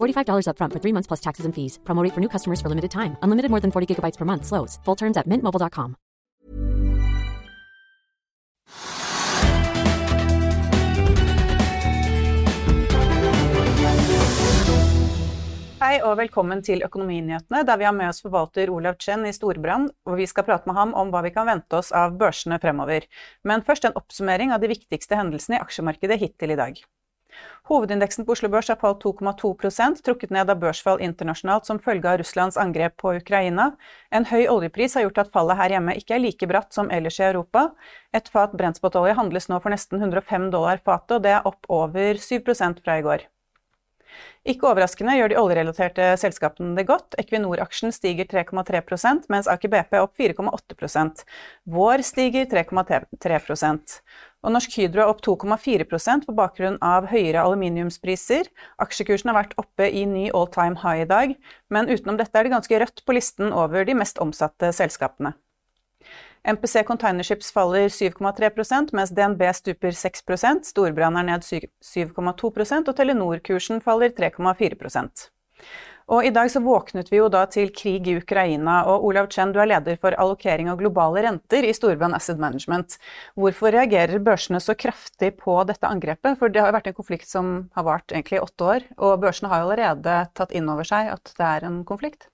$45 upfront for three months plus taxes and fees. Promo for new customers for limited time. Unlimited more than 40 gigabytes per month. Slows. Full terms at mintmobile.com. Hei og velkommen til Økonominyhetene, der vi har med oss forvalter Olav Chen i Storbrann, og vi skal prate med ham om hva vi kan vente oss av børsene fremover. Men først en oppsummering av de viktigste hendelsene i aksjemarkedet hittil i dag. Hovedindeksen på Oslo Børs har falt 2,2% trukket ned av børsfall internasjonalt som følge av Russlands angrep på Ukraina. En høy oljepris har gjort at fallet her hjemme ikke er like bratt som ellers i Europa. Et fat brentspotolje handles nå for nesten 105 dollar fatet, og det er opp over 7 fra i går. Ikke overraskende gjør de oljerelaterte selskapene det godt. Equinor-aksjen stiger 3,3 mens Aker BP er opp 4,8% Vår stiger 3,3 og Norsk Hydro er opp 2,4 på bakgrunn av høyere aluminiumspriser. Aksjekursen har vært oppe i ny all time high i dag, men utenom dette er det ganske rødt på listen over de mest omsatte selskapene. MPC Containerships faller 7,3% mens DNB stuper 6 Storbrann er ned 7,2 og Telenor-kursen faller 3,4 og I dag så våknet vi jo da til krig i Ukraina, og Olav Chen, du er leder for allokering av globale renter i Storbrann Asset Management. Hvorfor reagerer børsene så kraftig på dette angrepet? For det har vært en konflikt som har vart egentlig i åtte år, og børsene har jo allerede tatt inn over seg at det er en konflikt?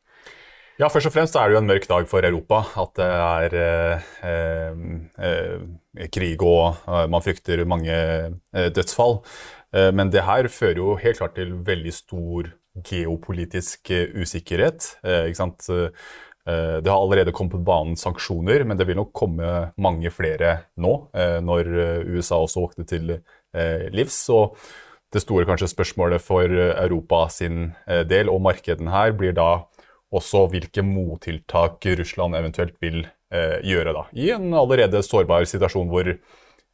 Ja, Først og fremst er det jo en mørk dag for Europa. At det er eh, eh, krig og eh, man frykter mange eh, dødsfall. Eh, men det her fører jo helt klart til veldig stor geopolitisk eh, usikkerhet. ikke sant? Det har allerede kommet på banen sanksjoner, men det vil nok komme mange flere nå, når USA også våkner til livs. Og det store kanskje spørsmålet for Europa sin del og markedene her blir da også hvilke mottiltak Russland eventuelt vil eh, gjøre da, i en allerede sårbar situasjon hvor eh,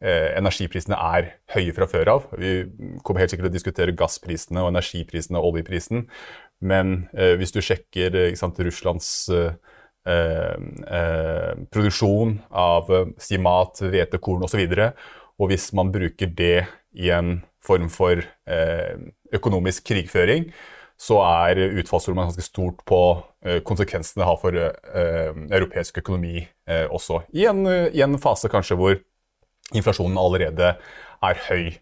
energiprisene er høye fra før av. Vi kommer helt sikkert til å diskutere gassprisene og energiprisene og oljeprisen, men eh, hvis du sjekker sant, Russlands eh, eh, produksjon av si mat, hvete, korn osv., og, så og hvis man bruker det i en form for eh, økonomisk krigføring, så er utfallsrommet ganske stort på eh, konsekvensene det har for eh, europeisk økonomi eh, også. I en, I en, fase kanskje hvor inflasjonen allerede er høy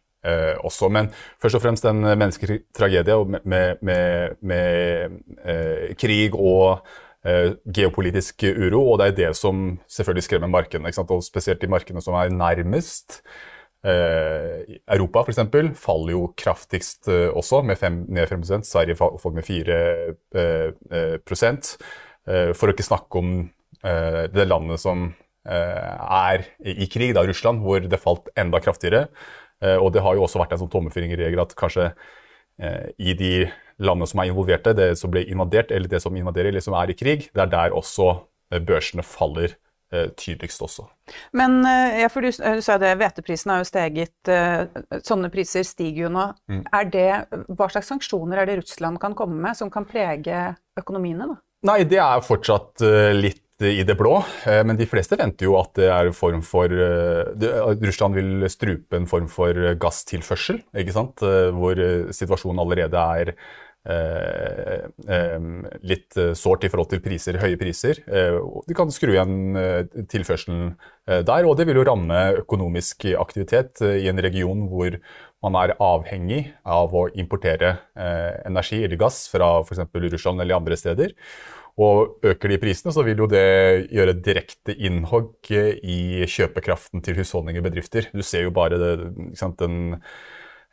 også. Men først og fremst en menneskelig tragedie med, med, med, med krig og geopolitisk uro, og det er det som selvfølgelig skremmer markedene. Og spesielt de markedene som er nærmest Eh, Europa f.eks. faller jo kraftigst eh, også, med fem, ned 5 Sverige faller med 4 eh, eh. Eh, For å ikke snakke om eh, det landet som er i krig, da Russland, hvor det falt enda kraftigere. og det har jo også vært en sånn tommefingerregel at kanskje i de landene som er involverte, det som ble invadert, eller det som invaderer, eller som er i krig, det er der også børsene faller Eh, tydeligst også. Men eh, ja, for du, eh, du sa det, hveteprisen har jo steget, sånne priser stiger jo nå. Mm. Er det, hva slags sanksjoner er det Russland kan komme med som kan prege økonomiene? da? Nei, det er fortsatt litt i det blå, men de fleste venter jo at det er en form for at Russland vil strupe en form for gasstilførsel, ikke sant? hvor situasjonen allerede er Eh, eh, litt eh, sårt i forhold til priser, høye priser. de kan skru igjen tilførselen der, og det vil jo ramme økonomisk aktivitet i en region hvor man er avhengig av å importere energi eller gass fra f.eks. Russland eller andre steder. Og øker de prisene, så vil jo det gjøre direkte innhogg i kjøpekraften til husholdninger og bedrifter. Du ser jo bare det, sant, den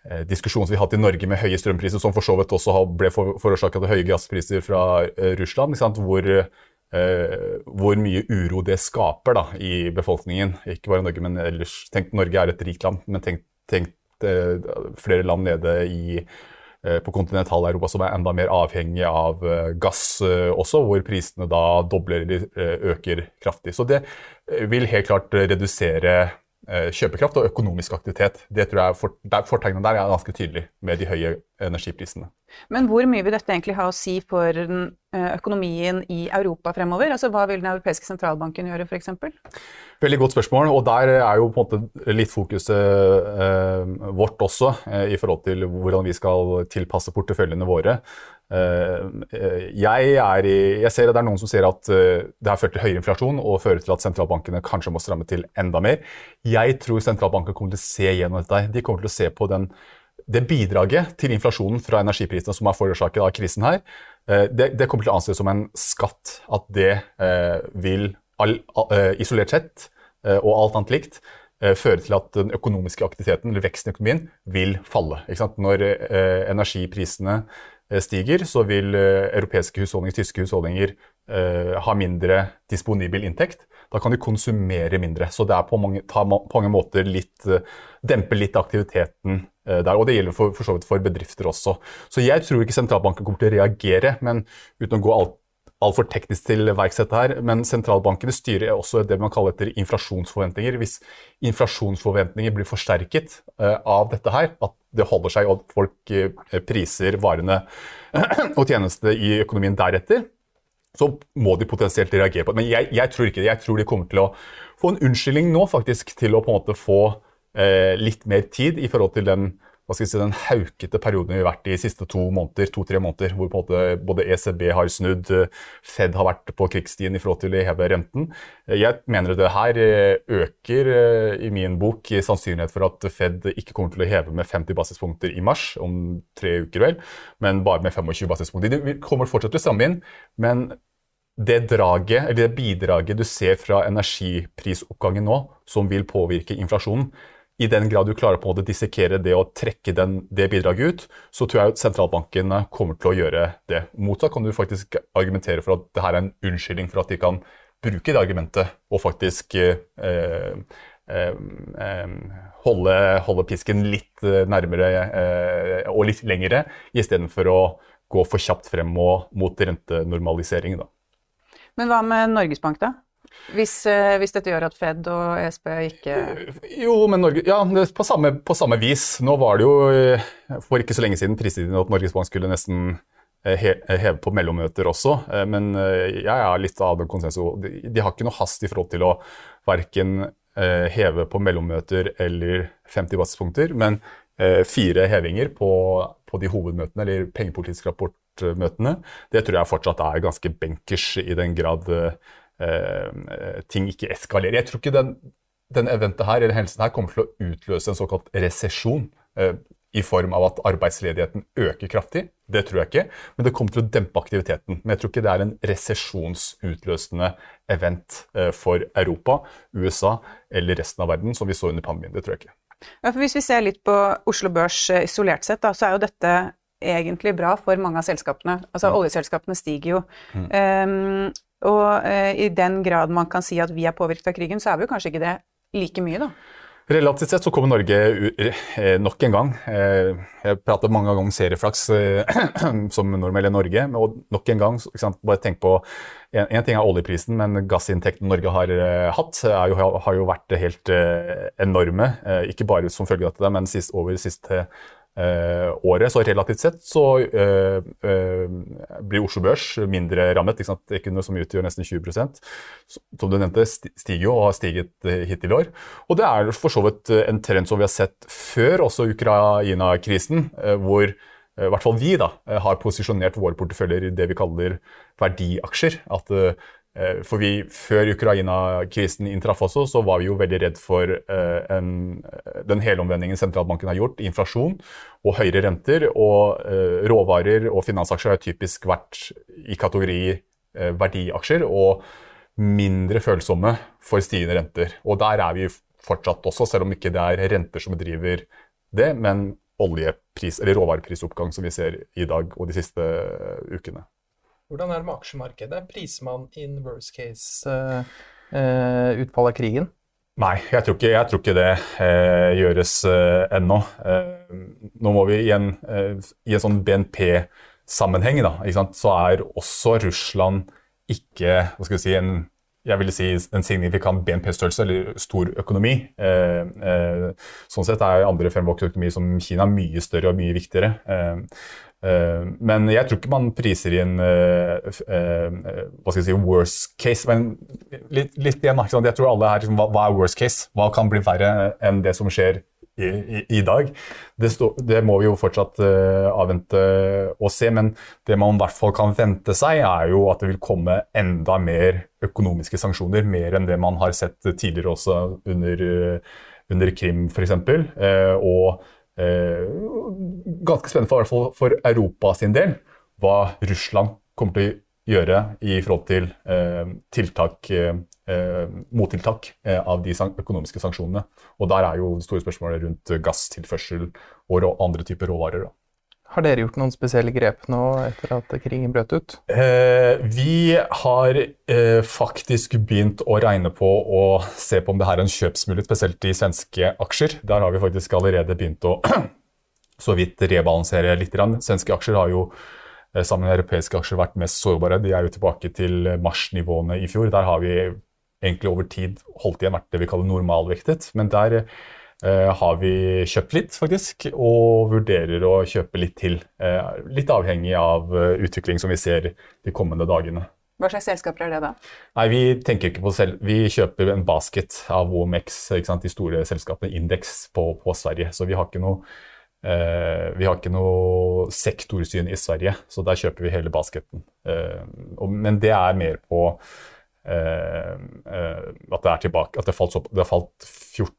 eh, diskusjonen som vi har hatt i Norge med høye strømpriser, som for så vidt også ble forårsaka av høye gasspriser fra eh, Russland, hvor, eh, hvor, mye uro det skaper da, i befolkningen. Ikke bare Norge, men ellers. Tenk Norge er et rikt land, men tenk, tenk eh, flere land nede i Eh, på kontinentaleuropa som er enda mer avhengig av eh, gass eh, også, hvor prisene da dobler eller øker kraftig. Så det vil helt klart redusere kjøpekraft og økonomisk aktivitet. Det tror jeg for, der, Fortegnene der er ganske tydelig med de høye energiprisene. Men hvor mye vil dette egentlig ha å si for økonomien i Europa fremover? Altså Hva vil den europeiske sentralbanken gjøre f.eks.? Veldig godt spørsmål. og Der er jo på en måte litt fokuset eh, vårt også, eh, i forhold til hvordan vi skal tilpasse porteføljene våre. Eh, jeg, i, jeg, ser at det er noen som sier at eh, det har ført til høyere inflasjon og fører til at sentralbankene kanskje må stramme til enda mer. Jeg tror sentralbanken kommer til å se gjennom dette. De kommer til å se på den, det bidraget til inflasjonen fra energiprisene som er forårsaket av krisen her. Eh, det, det, kommer til å anses som en skatt. At det eh, vil isolert sett, og alt annet likt, føre til at den økonomiske aktiviteten eller veksten i økonomien vil falle. Når energiprisene stiger, så vil europeiske husholdninger, tyske husholdninger ha mindre disponibel inntekt. Da kan de konsumere mindre. Så det er på mange, på mange måter litt Demper litt aktiviteten der. Og det gjelder for, for så vidt for bedrifter også. Så jeg tror ikke sentralbanken kommer til å reagere, men uten å gå alt altfor teknisk til verks, her, men sentralbankene styrer også det man kaller etter inflasjonsforventninger. Hvis inflasjonsforventninger blir forsterket uh, av dette her, at det holder seg og folk uh, priser varene og tjenestene i økonomien deretter, så må de potensielt reagere på det. Men jeg, jeg, tror ikke det. Jeg tror de kommer til å få en unnskyldning nå faktisk til å på en måte få eh, litt mer tid i forhold til den hva skal vi si, den haukete perioden vi har vært i de siste to måneder, to-tre måneder, hvor på en måte både ECB har snudd, Fed har vært på krigsstien i forhold til å heve renten. Jeg mener det her øker i min bok sannsynlighet for at Fed ikke kommer til å heve med 50 basispunkter i mars, om tre uker vel, men bare med 25 basispunkter. De kommer fortsatt til å stramme inn, men det draget, det bidraget du ser fra energiprisoppgangen nå, som vil påvirke inflasjonen, i den grad du klarer på en måte dissekere det og trekke den, det bidraget ut, så tror jeg at sentralbankene kommer til å gjøre det. Motsatt kan du faktisk argumentere for at det her er en unnskyldning for at de kan bruke det argumentet og faktisk eh, eh, eh, holde, holde, pisken litt nærmere eh, og litt lengre, istedenfor å gå for kjapt frem og, mot rentenormalisering. Da. Men hva med Norges Bank, da? Hvis, eh, hvis, dette gjør at Fed og ESB ikke Jo, men Norge, ja, på samme, på samme, vis. Nå var det jo eh, for ikke så lenge siden pristiden at Norges Bank skulle nesten eh, heve på mellommøter også. Men jeg er litt av den konsensus. De, har ikke noe hast i forhold til å verken heve på mellommøter eller 50 basispunkter, men fire hevinger på, på de hovedmøtene, eller pengepolitisk rapportmøtene, det tror jeg fortsatt er ganske benkers i den grad ting ikke eskalerer. Jeg tror ikke den, den eventet her, eller hendelsen her kommer til å utløse en såkalt resesjon. Eh, i form av at arbeidsledigheten øker kraftig. Det tror jeg ikke. Men det kommer til å dempe aktiviteten. Men jeg tror ikke det er en resesjonsutløsende event eh, for Europa, USA eller resten av verden, som vi så under pandemien. Det tror jeg ikke. Ja, for Hvis vi ser litt på Oslo Børs eh, isolert sett, da, så er jo dette egentlig bra for mange av selskapene. Altså ja. Oljeselskapene stiger jo. Mm. Um, og eh, i den grad man kan si at vi er påvirket av krigen, så er vi jo kanskje ikke det like mye, da. Relativt sett så kommer Norge eh, nok en gang. Eh, jeg prater mange ganger om serieflaks eh, som nordmenn i Norge. Og nok en gang, bare tenk på en, ting er oljeprisen, men gassinntektene Norge har hatt, jo, har jo vært helt enorme. Ikke bare som følge av dette, men sist, over de siste året. Så relativt sett så uh, uh, blir Oslo Børs mindre rammet. Ikke sant? Equinor som utgjør nesten 20 som du nevnte, stiger jo og har stiget hittil i år. Og det er for så vidt en trend som vi har sett før også Ukraina-krisen, hvor i hvert fall vi da, har posisjonert våre porteføljer i det vi kaller verdiaksjer. At Eh, for vi, Før Ukraina-krisen inntraff også, så var vi jo veldig redd for uh, en, den helomvendingen sentralbanken har gjort. Inflasjon og høyere renter. Og råvarer og finansaksjer har typisk vært i kategori verdiaksjer og mindre følsomme for stigende renter. Og der er vi fortsatt også, selv om ikke det er renter som driver det, men oljepris, eller råvareprisoppgang som vi ser i dag og de siste ukene. Hvordan er det med aksjemarkedet? Priser man in worst case uh, uh, utfall av krigen? Nei, jeg tror ikke, jeg tror ikke det uh, gjøres ennå. nå må vi i en, i en sånn BNP-sammenheng, så er også Russland ikke hva skal vi si, en jeg vil si en signifikant BNP-størrelse eller stor økonomi. Eh, eh, sånn sett er andre fremvoksende økonomier som Kina mye større og mye viktigere. Eh, Eh, men jeg tror ikke man priser inn uh, uh, hva skal jeg si, worst case. Men litt, litt igjen, jeg tror alle her liksom, hva, hva, er worst case? Hva kan bli verre enn det som skjer i, i, i dag? Det, stå, det, må vi jo fortsatt avvente og se, men det man i hvert fall kan vente seg, er jo at det vil komme enda mer økonomiske sanksjoner. Mer enn det man har sett tidligere også under, under Krim, f.eks. Uh, og Eh, ganske spennende for, for, for Europa sin del hva Russland kommer til å gjøre i forhold til eh, tiltak, eh, mottiltak eh, av de økonomiske sanksjonene. Og Der er jo store spørsmålet rundt gasstilførsel og andre typer råvarer. Da. Har dere gjort noen spesielle grep nå etter at krigen brøt ut? Eh, vi har eh, faktisk begynt å regne på å se på om det her er en kjøpsmulighet, spesielt i svenske aksjer. Der har vi faktisk allerede begynt å så vidt rebalansere litt. Svenske aksjer har jo eh, sammen med europeiske aksjer vært mest sårbare. De er jo tilbake til marsnivåene i fjor. Der har vi egentlig over tid holdt igjen vært det vi kaller normalvektet. Men der har vi kjøpt litt, faktisk, og vurderer å kjøpe litt til. Uh, litt avhengig av uh, utvikling som vi ser de kommende dagene. Hva slags selskaper er det, da? Nei, Vi tenker ikke på selv. Vi kjøper en basket av OMX, de store selskapene, indeks på, på, Sverige. Så vi har ikke noe vi har ikke noe sektorsyn i Sverige, så der kjøper vi hele basketen. men det er mer på at det er tilbake, at det, falt, det har falt 14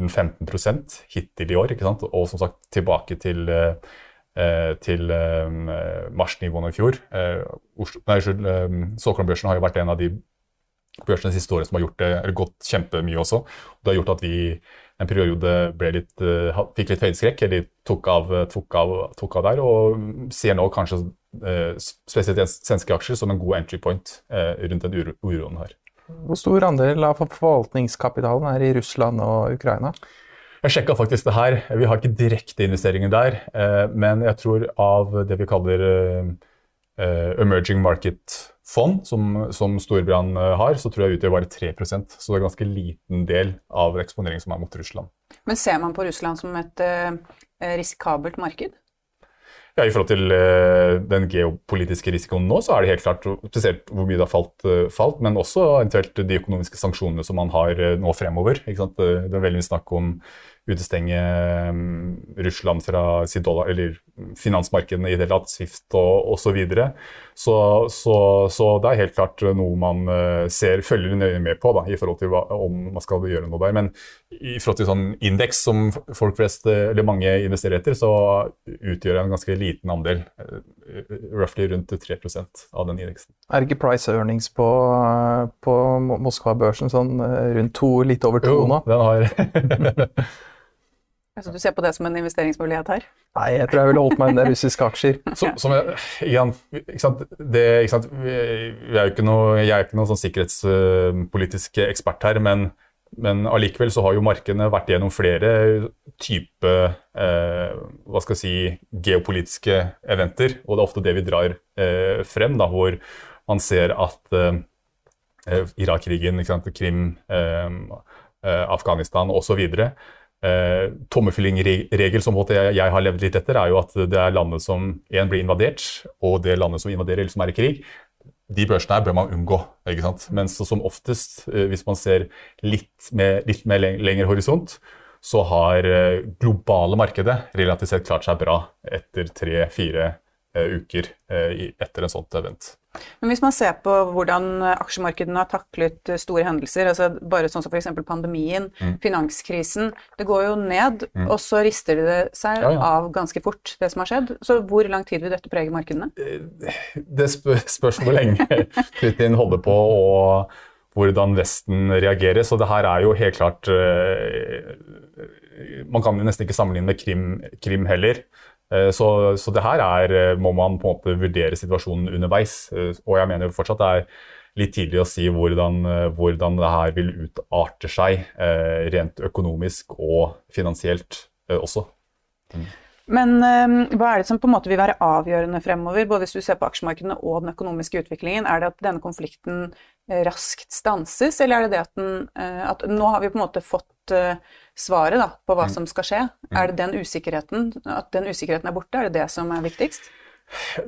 14-15% hittil i år. ikke sant? Og som sagt tilbake til, eh, til eh, marsnivåene i fjor. Eh, Stockholm-børsen har jo vært en av de børsene siste årene som har gjort det, eller gått kjempemye også. Det har gjort at vi en periode litt, fikk litt høydeskrekk, eller tok av, tok, av, tok av, der, og ser nå kanskje spesielt svenske aksjer som en god entry point rundt den uroen her. Hvor stor andel av forvaltningskapitalen er i Russland og Ukraina? Jeg sjekka faktisk det her. Vi har ikke direkte investeringer der. Eh, men jeg tror av det vi kaller eh, emerging market-fond, som, som Storbrann eh, har, så tror jeg utgjør bare 3% Så det er en ganske liten del av eksponeringen som er mot Russland. Men ser man på Russland som et risikabelt marked? Ja, I forhold til uh, den geopolitiske risikoen nå, så er det helt klart spesielt hvor mye det har falt, uh, falt men også eventuelt de økonomiske sanksjonene som man har uh, nå fremover. Det er veldig mye snakk om utestenge um, Russland fra dollar, eller finansmarkedene i det hele tatt, Swift og osv. Så, så, så det er helt klart noe man uh, ser, følger nøye med på da, i forhold til hva, om man skal gjøre noe der. Men i forhold til sånn indeks som folk flest, eller mange investerer etter, så utgjør en ganske liten andel, uh, roughly rundt 3% av den indeksen. Er ikke price earnings på, på Moskva-børsen sånn rundt to, litt over to jo, nå? Den har Altså, du ser på det som en investeringsmulighet her? Nei, jeg tror jeg ville holdt meg med russiske aksjer. Så, som jeg, igjen, ikke sant? Det, ikke sant? vi er jo ikke noe, jeg er ikke noen sånn sikkerhetspolitisk ekspert her, men, men allikevel så har jo markedene vært gjennom flere type eh, hva skal jeg si, geopolitiske eventer, og det er ofte det vi drar eh, frem, da, hvor man ser at eh, Irak-krigen, Krim, eh, eh Afghanistan osv eh, tommelfillingregel som jeg, jeg, har levd litt etter, er jo at det er landet som en blir invadert, og det landet som invaderer, eller som er i krig. De børsene her bør man unngå. ikke sant? Mens som oftest, eh, hvis man ser litt med litt mer lengre horisont, så har eh, globale markedet relativt sett klart seg bra etter tre-fire uker etter en sånt event. Men hvis man ser på hvordan aksjemarkedene har taklet store hendelser, altså bare sånn som f.eks. pandemien, mm. finanskrisen Det går jo ned, mm. og så rister det seg ja, ja. av ganske fort, det som har skjedd. Så hvor lang tid vil dette prege markedene? Det spørs hvor lenge Putin holder på, og hvordan Vesten reagerer. Så det her er jo helt klart Man kan jo nesten ikke sammenligne med Krim, Krim heller. Eh, så, så, det her er, eh, må man på en måte vurdere situasjonen underveis. Eh, og jeg mener fortsatt det er litt tidlig å si hvordan, hvordan det her vil utarte seg rent økonomisk og finansielt også. Mm. Men øh, hva er det som på en måte vil være avgjørende fremover, både hvis du ser på aksjemarkedene og den økonomiske utviklingen? Er det at denne konflikten raskt stanses, eller er det det at, den, øh, at nå har vi på en måte fått svaret da, på hva mm. som skal skje. Er det den usikkerheten, at den usikkerheten er borte, er det det som er viktigst?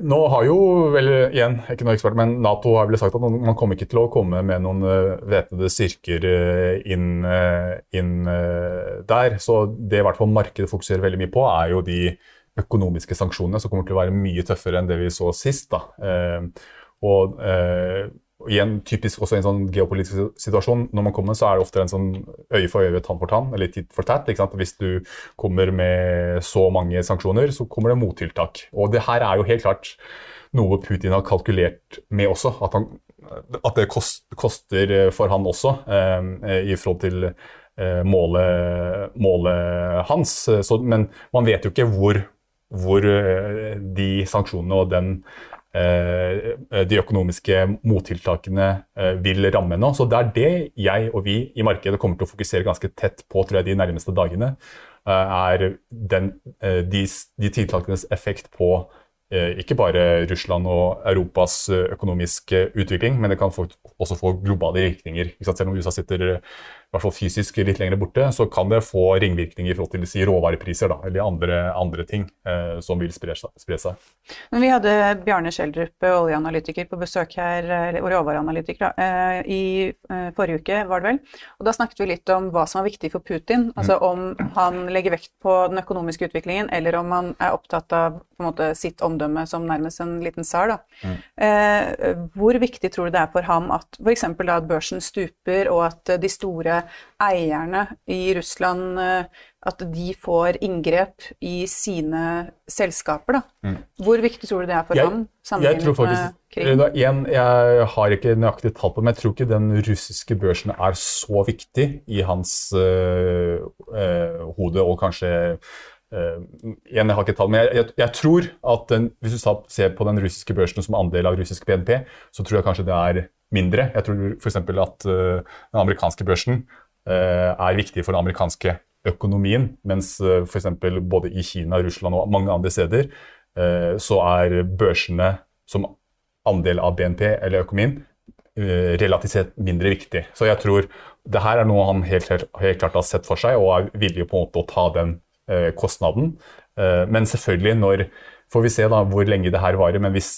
Nå har jo vel, igjen, ikke noe ekspert, men Nato har vel sagt at man kommer ikke til å komme med noen uh, væpnede styrker uh, inn, uh, inn der. Så det i hvert fall markedet fokuserer veldig mye på, er jo de økonomiske sanksjonene, som kommer til å være mye tøffere enn det vi så sist. da. og igjen typisk også i en sånn geopolitisk situasjon. Når man kommer, så er det ofte en sånn øye for øye, tann for tann, eller titt for tatt. Hvis du kommer med så mange sanksjoner, så kommer det mottiltak. Og det her er jo helt klart noe Putin har kalkulert med også. At, han, at det kost, koster for han også, eh, i forhold til eh, målet, målet, hans. Så, men man vet jo ikke hvor, hvor eh, de sanksjonene og den de økonomiske mottiltakene eh, vil ramme nå. Så det er det jeg og vi i markedet kommer til å fokusere ganske tett på tror jeg, de nærmeste dagene. Eh, er den, de, de tiltakenes effekt på ikke bare Russland og Europas økonomiske utvikling, men det kan også få globale virkninger. Selv om USA sitter hvert fall fysisk litt lenger borte, så kan det få ringvirkninger i forhold til si, råvarepriser da, eller andre, andre ting eh, som vil spre, spre, seg. Men vi hadde Bjarne Schjelderup, oljeanalytiker, på besøk her, eller råvareanalytiker, eh, i eh, forrige uke, var det vel. Og da snakket vi litt om hva som er viktig for Putin. Altså mm. om han legger vekt på den økonomiske utviklingen, eller om han er opptatt av måte, sitt omdømme som nærmest en liten tsar. Mm. Eh, hvor viktig tror du det er for ham at f.eks. at børsen stuper, og at de store eierne i Russland eh, at de får inngrep i sine selskaper. Mm. Hvor viktig tror du det er for jeg, ham? Jeg tror faktisk, da, igjen, jeg har ikke nøyaktig tall på det, men jeg tror ikke den russiske børsen er så viktig i hans øh, øh, hode, og kanskje øh, igjen, jeg har ikke tall, men jeg, jeg, jeg tror at den, hvis du ser på den russiske børsen som andel av russisk BNP, så tror jeg kanskje det er mindre. Jeg tror f.eks. at uh, den amerikanske børsen uh, er viktig for den amerikanske økonomien, mens uh, f.eks. både i Kina, Russland og mange andre steder så er børsene som andel av BNP eller økonomien relativt sett mindre viktig. Så jeg tror det her er noe han helt, helt, helt, klart har sett for seg og er villig på en måte å ta den kostnaden. men selvfølgelig, når får vi se da hvor lenge det her varer, men hvis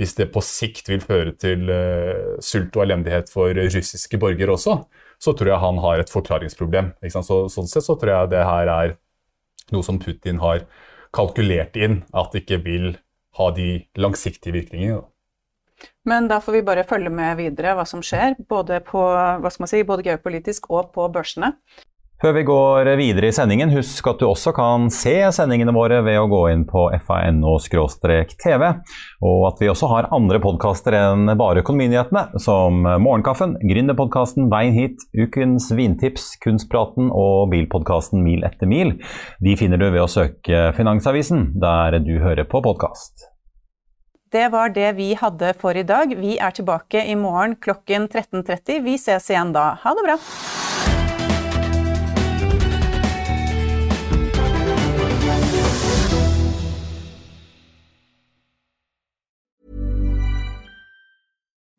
hvis det på sikt vil føre til uh, sult og elendighet for russiske borgere også, så tror jeg han har et forklaringsproblem. Så, sånn sett så tror jeg det her er noe som Putin har kalkulert inn, at det ikke vil ha de langsiktige virkningene. Men da får vi bare følge med videre hva som skjer, både, på, si, både geopolitisk og på børsene. Før vi går videre i sendingen, husk at du også kan se sendingene våre ved å gå inn på fano-tv, og at vi også har andre podkaster enn bare Økonominyhetene, som Morgenkaffen, Gründerpodkasten Veien hit, Ukens vintips, Kunstpraten og bilpodkasten Mil etter mil. De finner du ved å søke Finansavisen, der du hører på podkast. Det var det vi hadde for i dag. Vi er tilbake i morgen klokken 13.30. Vi ses igjen da. Ha det bra!